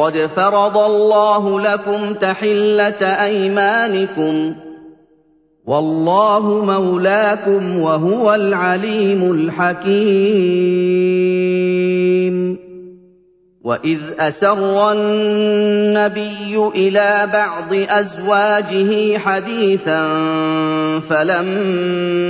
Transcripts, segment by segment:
قد فرض الله لكم تحلة أيمانكم والله مولاكم وهو العليم الحكيم. وإذ أسر النبي إلى بعض أزواجه حديثا فلما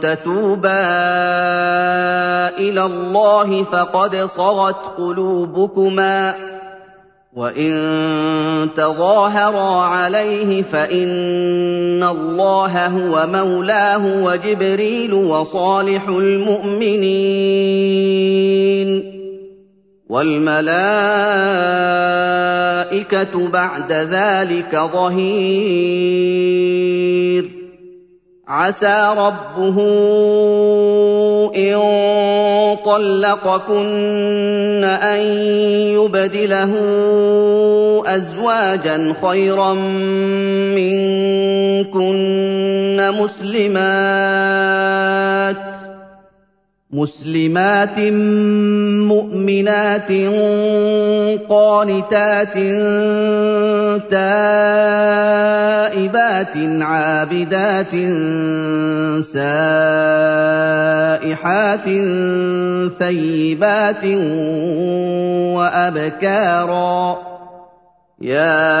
تتوبا إلى الله فقد صغت قلوبكما وإن تظاهرا عليه فإن الله هو مولاه وجبريل وصالح المؤمنين والملائكة بعد ذلك ظهير عسى ربه إن طلقكن أن يبدله أزواجا خيرا منكن مسلمات مسلمات مؤمنات قانتات تائبات عابدات سائحات ثيبات وابكارا يا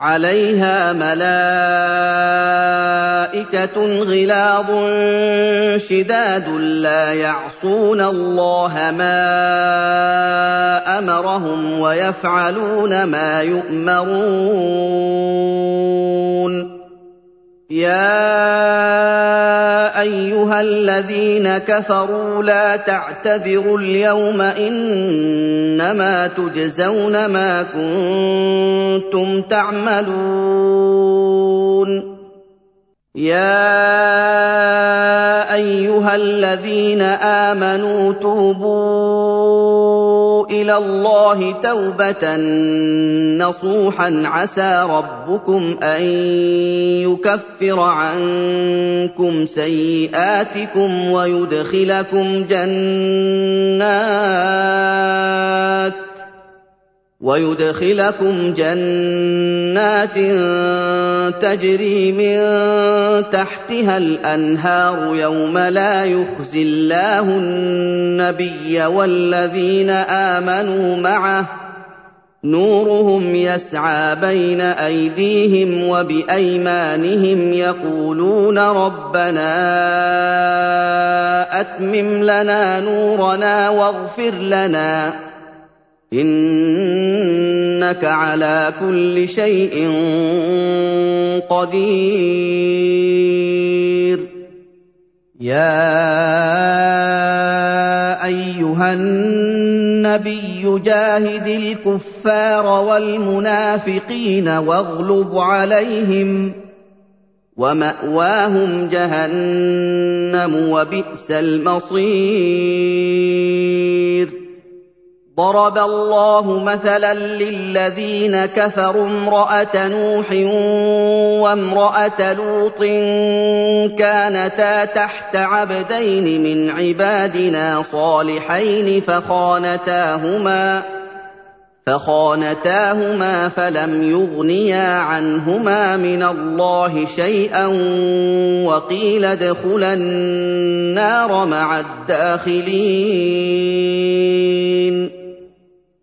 عليها ملائكة غلاظ شداد لا يعصون الله ما أمرهم ويفعلون ما يؤمرون. يا أيها الذين كفروا لا تعتذروا اليوم إنما تجزون ما كنتم تعملون. يا أيها الذين آمنوا توبوا إلى الله توبة نصوحا عسى ربكم أن يكفر عنكم سيئاتكم ويدخلكم جنات ويدخلكم جنات تجري من تحتها الأنهار يوم لا يخزي الله النبي والذين آمنوا معه. نورهم يسعى بين أيديهم وبأيمانهم يقولون ربنا أتمم لنا نورنا واغفر لنا. إنك على كل شيء قدير. يا أيها النبي جاهد الكفار والمنافقين واغلظ عليهم ومأواهم جهنم وبئس المصير. ضرب الله مثلا للذين كفروا امرأة نوح وامرأة لوط كانتا تحت عبدين من عبادنا صالحين فخانتاهما فخانتاهما فلم يغنيا عنهما من الله شيئا وقيل ادخلا النار مع الداخلين